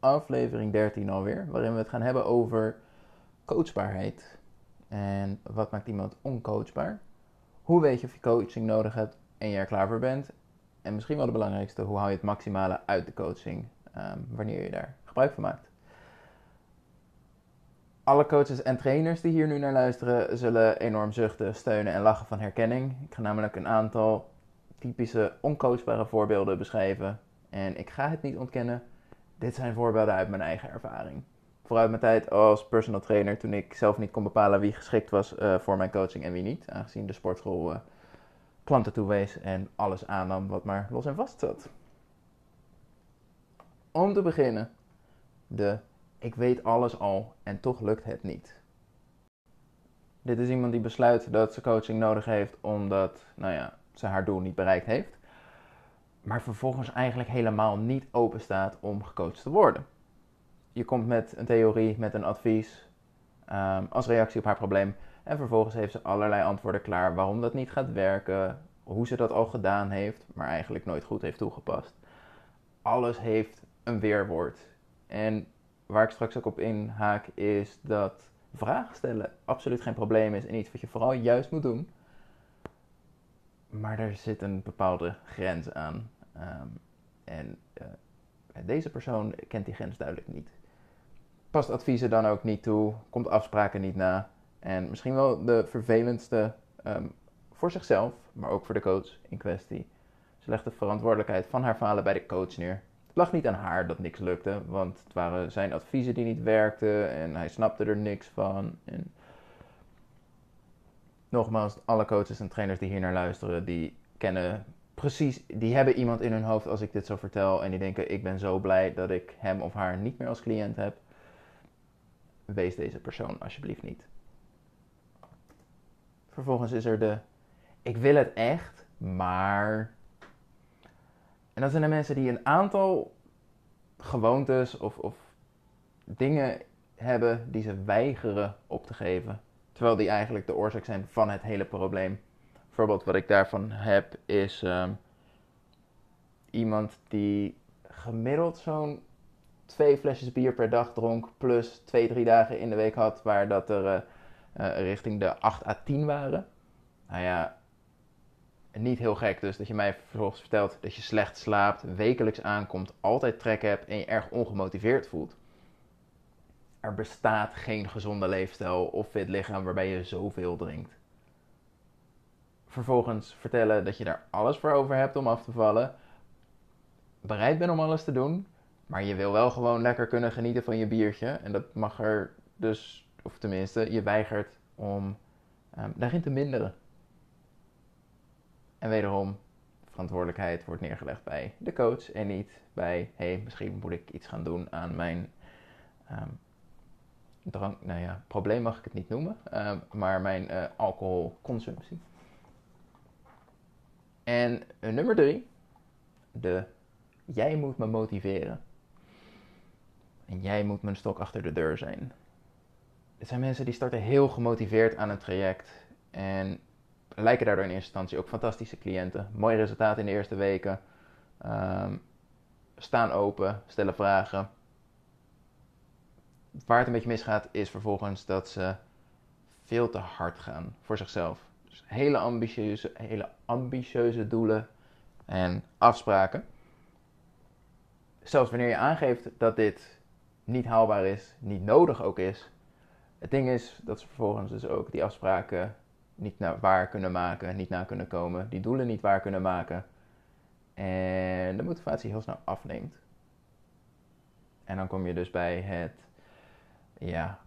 aflevering 13 alweer, waarin we het gaan hebben over coachbaarheid. En wat maakt iemand oncoachbaar? Hoe weet je of je coaching nodig hebt en je er klaar voor bent? En misschien wel de belangrijkste, hoe haal je het maximale uit de coaching ehm, wanneer je daar gebruik van maakt? Alle coaches en trainers die hier nu naar luisteren zullen enorm zuchten, steunen en lachen van herkenning. Ik ga namelijk een aantal typische oncoachbare voorbeelden beschrijven. En ik ga het niet ontkennen, dit zijn voorbeelden uit mijn eigen ervaring. Vooruit mijn tijd als personal trainer, toen ik zelf niet kon bepalen wie geschikt was uh, voor mijn coaching en wie niet. Aangezien de sportschool uh, klanten toewees en alles aannam wat maar los en vast zat. Om te beginnen, de ik weet alles al en toch lukt het niet. Dit is iemand die besluit dat ze coaching nodig heeft omdat, nou ja, ze haar doel niet bereikt heeft. Maar vervolgens eigenlijk helemaal niet open staat om gecoacht te worden. Je komt met een theorie, met een advies um, als reactie op haar probleem. En vervolgens heeft ze allerlei antwoorden klaar waarom dat niet gaat werken, hoe ze dat al gedaan heeft, maar eigenlijk nooit goed heeft toegepast. Alles heeft een weerwoord. En waar ik straks ook op inhaak is dat vragen stellen absoluut geen probleem is en iets wat je vooral juist moet doen. Maar er zit een bepaalde grens aan. Um, en uh, deze persoon kent die grens duidelijk niet. Past adviezen dan ook niet toe, komt afspraken niet na. En misschien wel de vervelendste um, voor zichzelf, maar ook voor de coach in kwestie. Ze legt de verantwoordelijkheid van haar falen bij de coach neer. Het lag niet aan haar dat niks lukte, want het waren zijn adviezen die niet werkten en hij snapte er niks van. En nogmaals, alle coaches en trainers die hier naar luisteren, die kennen precies, die hebben iemand in hun hoofd als ik dit zo vertel en die denken: ik ben zo blij dat ik hem of haar niet meer als cliënt heb. Wees deze persoon alsjeblieft niet. Vervolgens is er de: ik wil het echt, maar. En dat zijn de mensen die een aantal gewoontes of, of dingen hebben die ze weigeren op te geven. Terwijl die eigenlijk de oorzaak zijn van het hele probleem voorbeeld wat ik daarvan heb is ehm, iemand die gemiddeld zo'n twee flesjes bier per dag dronk, plus twee, drie dagen in de week had waar dat er uh, uh, richting de 8 à 10 waren. Nou ja, niet heel gek dus dat je mij vervolgens vertelt dat je slecht slaapt, wekelijks aankomt, altijd trek hebt en je erg ongemotiveerd voelt. Er bestaat geen gezonde leefstijl of fit lichaam waarbij je zoveel drinkt vervolgens vertellen dat je daar alles voor over hebt om af te vallen. Bereid bent om alles te doen, maar je wil wel gewoon lekker kunnen genieten van je biertje. En dat mag er dus, of tenminste, je weigert om um, daarin te minderen. En wederom, verantwoordelijkheid wordt neergelegd bij de coach en niet bij, hé, hey, misschien moet ik iets gaan doen aan mijn um, drank, nou ja, probleem mag ik het niet noemen, um, maar mijn uh, alcoholconsumptie. En nummer drie, de jij moet me motiveren. En jij moet mijn stok achter de deur zijn. Het zijn mensen die starten heel gemotiveerd aan een traject en lijken daardoor in eerste instantie ook fantastische cliënten. Mooie resultaten in de eerste weken. Um, staan open, stellen vragen. Waar het een beetje misgaat is vervolgens dat ze veel te hard gaan voor zichzelf hele ambitieuze, hele ambitieuze doelen en afspraken. Zelfs wanneer je aangeeft dat dit niet haalbaar is, niet nodig ook is. Het ding is dat ze vervolgens dus ook die afspraken niet naar waar kunnen maken, niet na kunnen komen, die doelen niet waar kunnen maken. En de motivatie heel snel afneemt. En dan kom je dus bij het ja,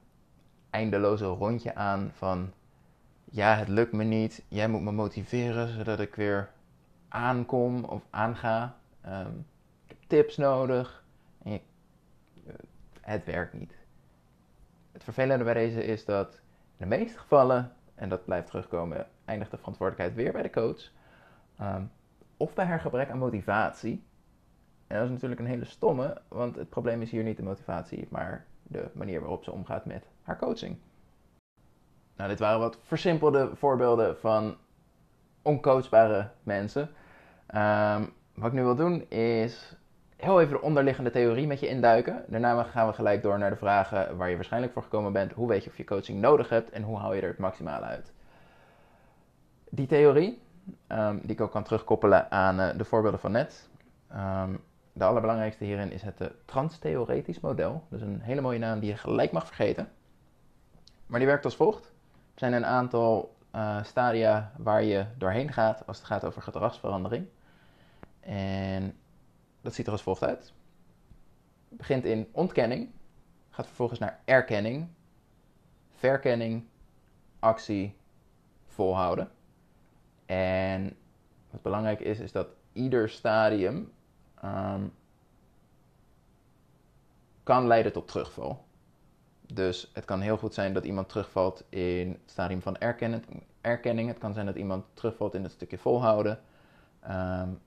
eindeloze rondje aan van ja, het lukt me niet. Jij moet me motiveren zodat ik weer aankom of aanga. Um, ik heb tips nodig. En je, uh, het werkt niet. Het vervelende bij deze is dat in de meeste gevallen, en dat blijft terugkomen, eindigt de verantwoordelijkheid weer bij de coach. Um, of bij haar gebrek aan motivatie. En dat is natuurlijk een hele stomme, want het probleem is hier niet de motivatie, maar de manier waarop ze omgaat met haar coaching. Nou, dit waren wat versimpelde voorbeelden van oncoachbare mensen. Um, wat ik nu wil doen is heel even de onderliggende theorie met je induiken. Daarna gaan we gelijk door naar de vragen waar je waarschijnlijk voor gekomen bent. Hoe weet je of je coaching nodig hebt en hoe haal je er het maximale uit? Die theorie, ehm, die ik ook kan terugkoppelen aan uh, de voorbeelden van net. Um, de allerbelangrijkste hierin is het uh, transtheoretisch model. Dus een hele mooie naam die je gelijk mag vergeten. Maar die werkt als volgt. Er zijn een aantal uh, stadia waar je doorheen gaat als het gaat over gedragsverandering. En dat ziet er als volgt uit. Het begint in ontkenning, gaat vervolgens naar erkenning, verkenning, actie, volhouden. En wat belangrijk is, is dat ieder stadium um, kan leiden tot terugval. Dus het kan heel goed zijn dat iemand terugvalt in het stadium van erkennen, erkenning. Het kan zijn dat iemand terugvalt in het stukje volhouden. Um,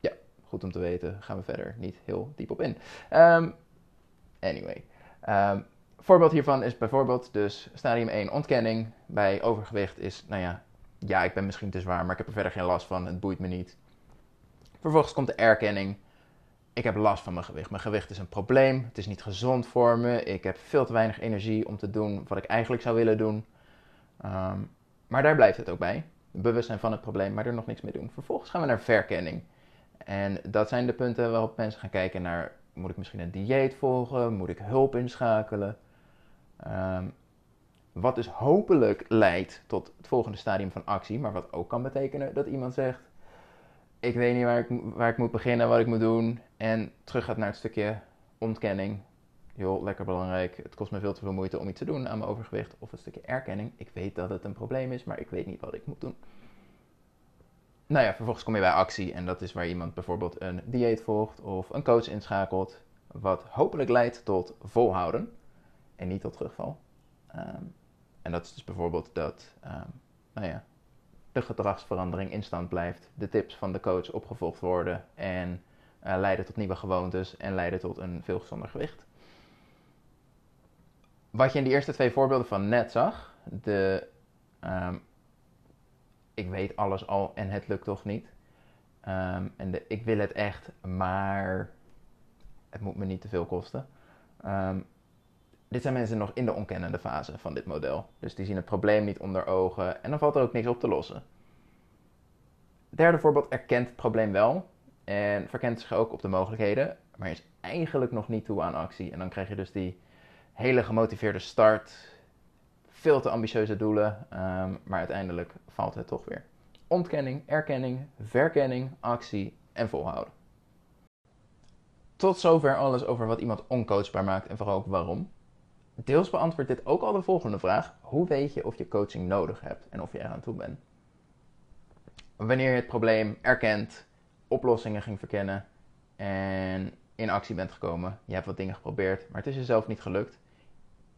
ja, goed om te weten. Gaan we verder niet heel diep op in. Um, anyway. Um, voorbeeld hiervan is bijvoorbeeld dus stadium 1 ontkenning. Bij overgewicht is, nou ja, ja, ik ben misschien te zwaar, maar ik heb er verder geen last van. Het boeit me niet. Vervolgens komt de erkenning. Ik heb last van mijn gewicht. Mijn gewicht is een probleem. Het is niet gezond voor me. Ik heb veel te weinig energie om te doen wat ik eigenlijk zou willen doen. Um, maar daar blijft het ook bij. Bewustzijn van het probleem, maar er nog niks mee doen. Vervolgens gaan we naar verkenning. En dat zijn de punten waarop mensen gaan kijken naar: moet ik misschien een dieet volgen? Moet ik hulp inschakelen? Um, wat dus hopelijk leidt tot het volgende stadium van actie, maar wat ook kan betekenen dat iemand zegt: Ik weet niet waar ik, waar ik moet beginnen, wat ik moet doen. En terug gaat naar het stukje ontkenning joh, lekker belangrijk. Het kost me veel te veel moeite om iets te doen aan mijn overgewicht. Of een stukje erkenning. Ik weet dat het een probleem is, maar ik weet niet wat ik moet doen. Nou ja, vervolgens kom je bij actie. En dat is waar iemand bijvoorbeeld een dieet volgt of een coach inschakelt. Wat hopelijk leidt tot volhouden en niet tot terugval. Ehm, en dat is dus bijvoorbeeld dat um, nou ja, de gedragsverandering in stand blijft. De tips van de coach opgevolgd worden en uh, leiden tot nieuwe gewoontes en leiden tot een veel gezonder gewicht wat je in die eerste twee voorbeelden van net zag, de um, ik weet alles al en het lukt toch niet. Um, en de ik wil het echt, maar het moet me niet te veel kosten. Um, dit zijn mensen nog in de onkennende fase van dit model. Dus die zien het probleem niet onder ogen en dan valt er ook niks op te lossen. Derde voorbeeld erkent het probleem wel en verkent zich ook op de mogelijkheden, maar is eigenlijk nog niet toe aan actie. En dan krijg je dus die hele gemotiveerde start, veel te ambitieuze doelen, um, maar uiteindelijk valt het toch weer. Ontkenning, erkenning, verkenning, actie en volhouden. Tot zover alles over wat iemand oncoachbaar maakt en vooral ook waarom. Deels beantwoordt dit ook al de volgende vraag: hoe weet je of je coaching nodig hebt en of je eraan toe bent? Wanneer je het probleem erkent, oplossingen ging verkennen en in actie bent gekomen, je hebt wat dingen geprobeerd, maar het is jezelf niet gelukt,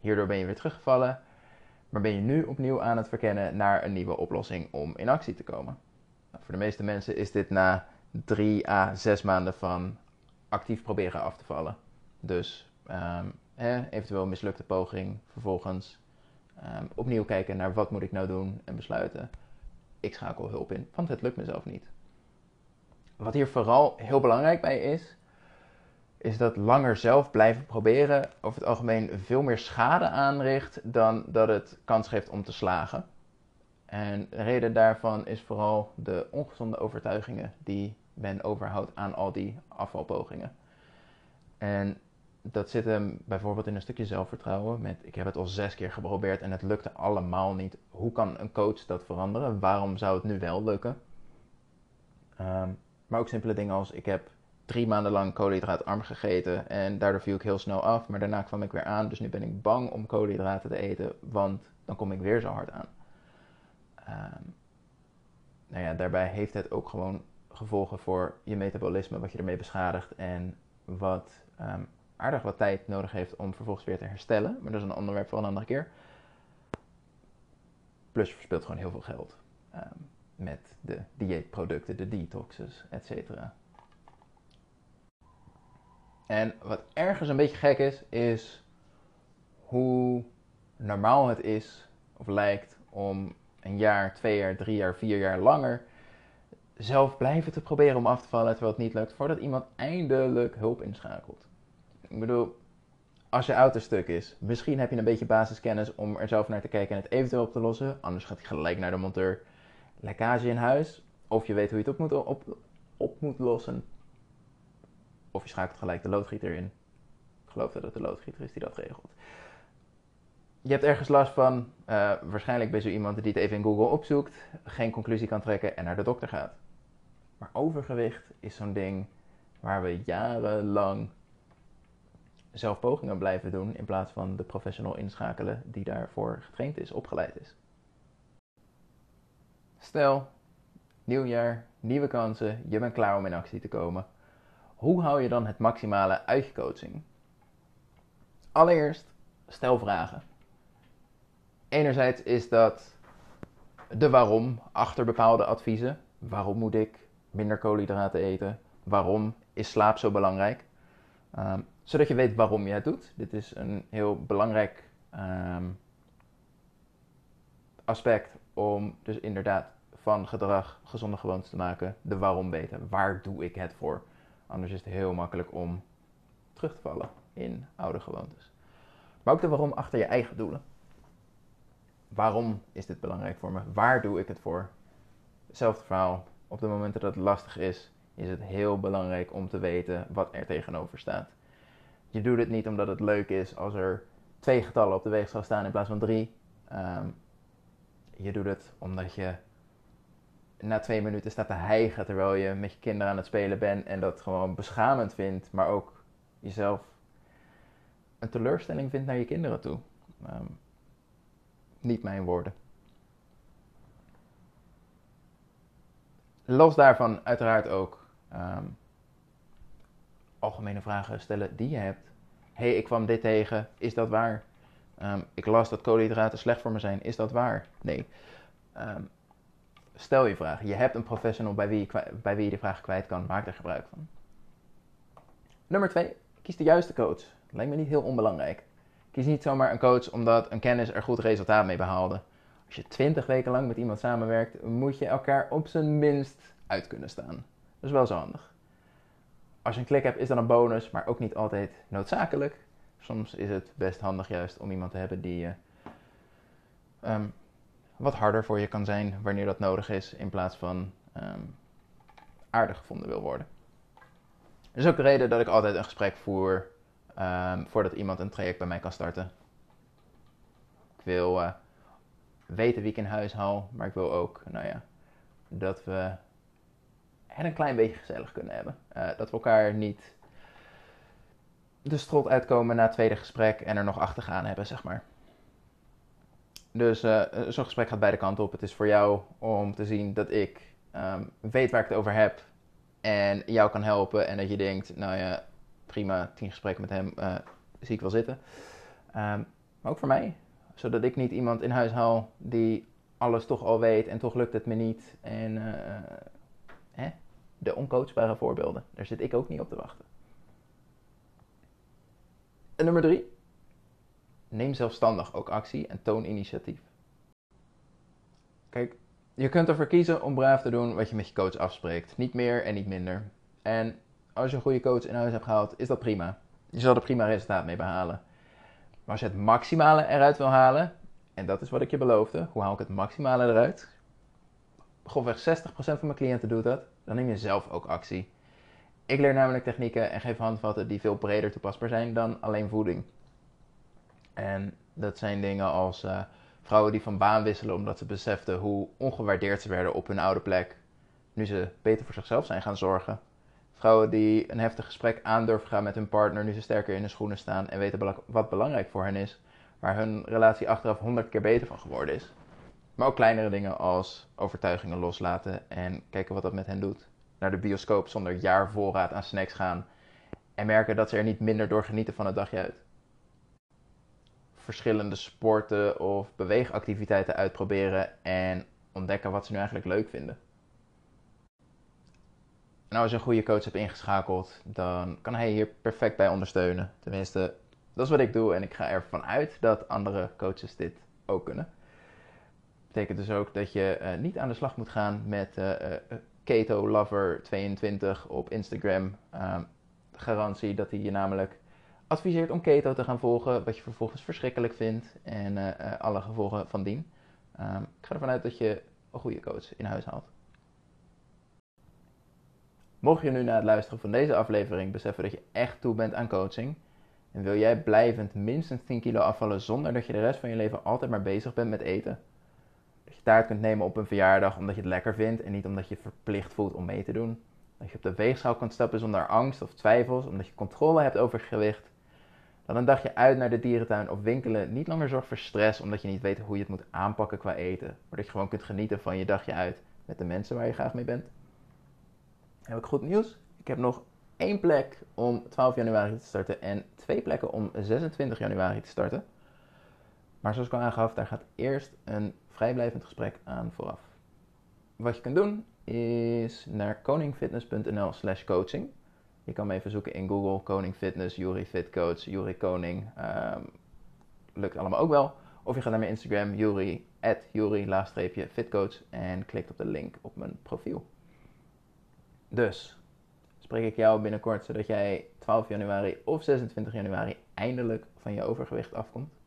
Hierdoor ben je weer teruggevallen, maar ben je nu opnieuw aan het verkennen naar een nieuwe oplossing om in actie te komen. Nou, voor de meeste mensen is dit na drie à zes maanden van actief proberen af te vallen. Dus um, eventueel mislukte poging, vervolgens um, opnieuw kijken naar wat moet ik nou doen en besluiten. Ik schakel hulp in, want het lukt mezelf niet. Wat hier vooral heel belangrijk bij is, is dat langer zelf blijven proberen over het algemeen veel meer schade aanricht dan dat het kans geeft om te slagen. En de reden daarvan is vooral de ongezonde overtuigingen die men overhoudt aan al die afvalpogingen. En dat zit hem bijvoorbeeld in een stukje zelfvertrouwen. Met ik heb het al zes keer geprobeerd en het lukte allemaal niet. Hoe kan een coach dat veranderen? Waarom zou het nu wel lukken? Um, maar ook simpele dingen als ik heb drie maanden lang koolhydraatarm gegeten en daardoor viel ik heel snel af. Maar daarna kwam ik weer aan, dus nu ben ik bang om koolhydraten te eten, want dan kom ik weer zo hard aan. Um, nou ja, daarbij heeft het ook gewoon gevolgen voor je metabolisme, wat je ermee beschadigt en wat um, aardig wat tijd nodig heeft om vervolgens weer te herstellen. Maar dat is een onderwerp voor een andere keer. Plus je verspilt gewoon heel veel geld um, met de dieetproducten, de detoxes, et cetera. En wat ergens een beetje gek is, is hoe normaal het is of lijkt om een jaar, twee jaar, drie jaar, vier jaar langer zelf blijven te proberen om af te vallen terwijl het niet lukt, voordat iemand eindelijk hulp inschakelt. Ik bedoel, als je auto stuk is, misschien heb je een beetje basiskennis om er zelf naar te kijken en het eventueel op te lossen. Anders gaat hij gelijk naar de monteur. Lekkage in huis, of je weet hoe je het op moet, op, op moet lossen. Of je schakelt gelijk de loodgieter in. Ik geloof dat het de loodgieter is die dat regelt. Je hebt ergens last van, uh, waarschijnlijk bij zo iemand die het even in Google opzoekt, geen conclusie kan trekken en naar de dokter gaat. Maar overgewicht is zo'n ding waar we jarenlang zelf pogingen blijven doen in plaats van de professional inschakelen die daarvoor getraind is, opgeleid is. Stel, nieuw jaar, nieuwe kansen, je bent klaar om in actie te komen. Hoe hou je dan het maximale uit je coaching? Allereerst, stel vragen. Enerzijds is dat de waarom achter bepaalde adviezen. Waarom moet ik minder koolhydraten eten? Waarom is slaap zo belangrijk? Um, zodat je weet waarom je het doet. Dit is een heel belangrijk um, aspect om dus inderdaad van gedrag gezonde gewoontes te maken. De waarom weten. Waar doe ik het voor? Anders is het heel makkelijk om terug te vallen in oude gewoontes. Maar ook de waarom achter je eigen doelen. Waarom is dit belangrijk voor me? Waar doe ik het voor? Hetzelfde verhaal. Op de momenten dat het lastig is, is het heel belangrijk om te weten wat er tegenover staat. Je doet het niet omdat het leuk is als er twee getallen op de weegschaal staan in plaats van drie. Um, je doet het omdat je na twee minuten staat te hijgen terwijl je met je kinderen aan het spelen bent en dat gewoon beschamend vindt, maar ook jezelf een teleurstelling vindt naar je kinderen toe. Um, niet mijn woorden. Los daarvan uiteraard ook um, algemene vragen stellen die je hebt. hey, ik kwam dit tegen, is dat waar? Um, ik las dat koolhydraten slecht voor me zijn, is dat waar? Nee. Um, stel je vragen. Je hebt een professional bij wie, je, bij wie je de vragen kwijt kan, maak er gebruik van. Nummer twee, kies de juiste coach. Lijkt me niet heel onbelangrijk. Kies niet zomaar een coach omdat een kennis er goed resultaat mee behaalde. Als je twintig weken lang met iemand samenwerkt, moet je elkaar op zijn minst uit kunnen staan. Dat is wel zo handig. Als je een klik hebt, is dat een bonus, maar ook niet altijd noodzakelijk. Soms is het best handig juist om iemand te hebben die uh, um, wat harder voor je kan zijn wanneer dat nodig is, in plaats van um, aardig gevonden wil worden. Dat is ook de reden dat ik altijd een gesprek voer um, voordat iemand een traject bij mij kan starten. Ik wil uh, weten wie ik in huis haal, maar ik wil ook, nou ja, dat we het een klein beetje gezellig kunnen hebben. Uh, dat we elkaar niet de strot uitkomen na het tweede gesprek en er nog achtergaan hebben, zeg maar. Dus uh, zo'n gesprek gaat beide kanten op. Het is voor jou om te zien dat ik um, weet waar ik het over heb en jou kan helpen. En dat je denkt, nou ja, prima, tien gesprekken met hem zie ik wel zitten. Um, maar ook voor mij, zodat ik niet iemand in huis haal die alles toch al weet en toch lukt het me niet. En hè? De oncoachbare voorbeelden, daar zit ik ook niet op te wachten. En nummer drie, neem zelfstandig ook actie en toon initiatief. Kijk, je kunt ervoor kiezen om braaf te doen wat je met je coach afspreekt. Niet meer en niet minder. En als je een goede coach in huis hebt gehaald, is dat prima. Je zal er prima resultaat mee behalen. Maar als je het maximale eruit wil halen, en dat is wat ik je beloofde, hoe haal ik het maximale eruit? Grofweg 60% van mijn cliënten doet dat. Dan neem je zelf ook actie. Ik leer namelijk technieken en geef handvatten die veel breder toepasbaar zijn dan alleen voeding. En dat zijn dingen als uh, vrouwen die van baan wisselen omdat ze beseften hoe ongewaardeerd ze werden op hun oude plek, nu ze beter voor zichzelf zijn gaan zorgen. Vrouwen die een heftig gesprek aandurven gaan met hun partner nu ze sterker in hun schoenen staan en weten wat belangrijk voor hen is, waar hun relatie achteraf honderd keer beter van geworden is. Maar ook kleinere dingen als overtuigingen loslaten en kijken wat dat met hen doet. Naar de bioscoop zonder jaarvoorraad aan snacks gaan en merken dat ze er niet minder door genieten van het dagje uit. Verschillende sporten of beweegactiviteiten uitproberen en ontdekken wat ze nu eigenlijk leuk vinden. Nou, als je een goede coach hebt ingeschakeld, dan kan hij hier perfect bij ondersteunen. Tenminste, dat is wat ik doe en ik ga ervan uit dat andere coaches dit ook kunnen. Betekent dus ook dat je uh, niet aan de slag moet gaan met uh, Keto Lover 22 op Instagram. Ehm, garantie dat hij je namelijk adviseert om keto te gaan volgen, wat je vervolgens verschrikkelijk vindt en eh, eh, alle gevolgen van dien. Ehm, ik ga ervan uit dat je een goede coach in huis haalt. Mocht je nu na het luisteren van deze aflevering beseffen dat je echt toe bent aan coaching en wil jij blijvend minstens 10 kilo afvallen zonder dat je de rest van je leven altijd maar bezig bent met eten, taart kunt nemen op een verjaardag omdat je het lekker vindt en niet omdat je verplicht voelt om mee te doen, dat je op de weegschaal kunt stappen zonder angst of twijfels omdat je controle hebt over gewicht, dan een dagje uit naar de dierentuin of winkelen niet langer zorgt voor stress omdat je niet weet hoe je het moet aanpakken qua eten, maar dat je gewoon kunt genieten van je dagje uit met de mensen waar je graag mee bent heb ik goed nieuws. Ik heb nog één plek om 12 januari te starten en twee plekken om 26 januari te starten. Maar zoals ik al aangaf, daar gaat eerst een vrijblijvend gesprek aan vooraf. Wat je kunt doen is naar koningfitness.nl slash coaching. Je kan me even zoeken in Google, Koning Fitness, Juri Fit Coach, Juri Koning. Um, lukt allemaal ook wel. Of je gaat naar mijn Instagram, Juri, at Juri, fitcoach en klikt op de link op mijn profiel. Dus spreek ik jou binnenkort zodat jij 12 januari of 26 januari eindelijk van je overgewicht afkomt.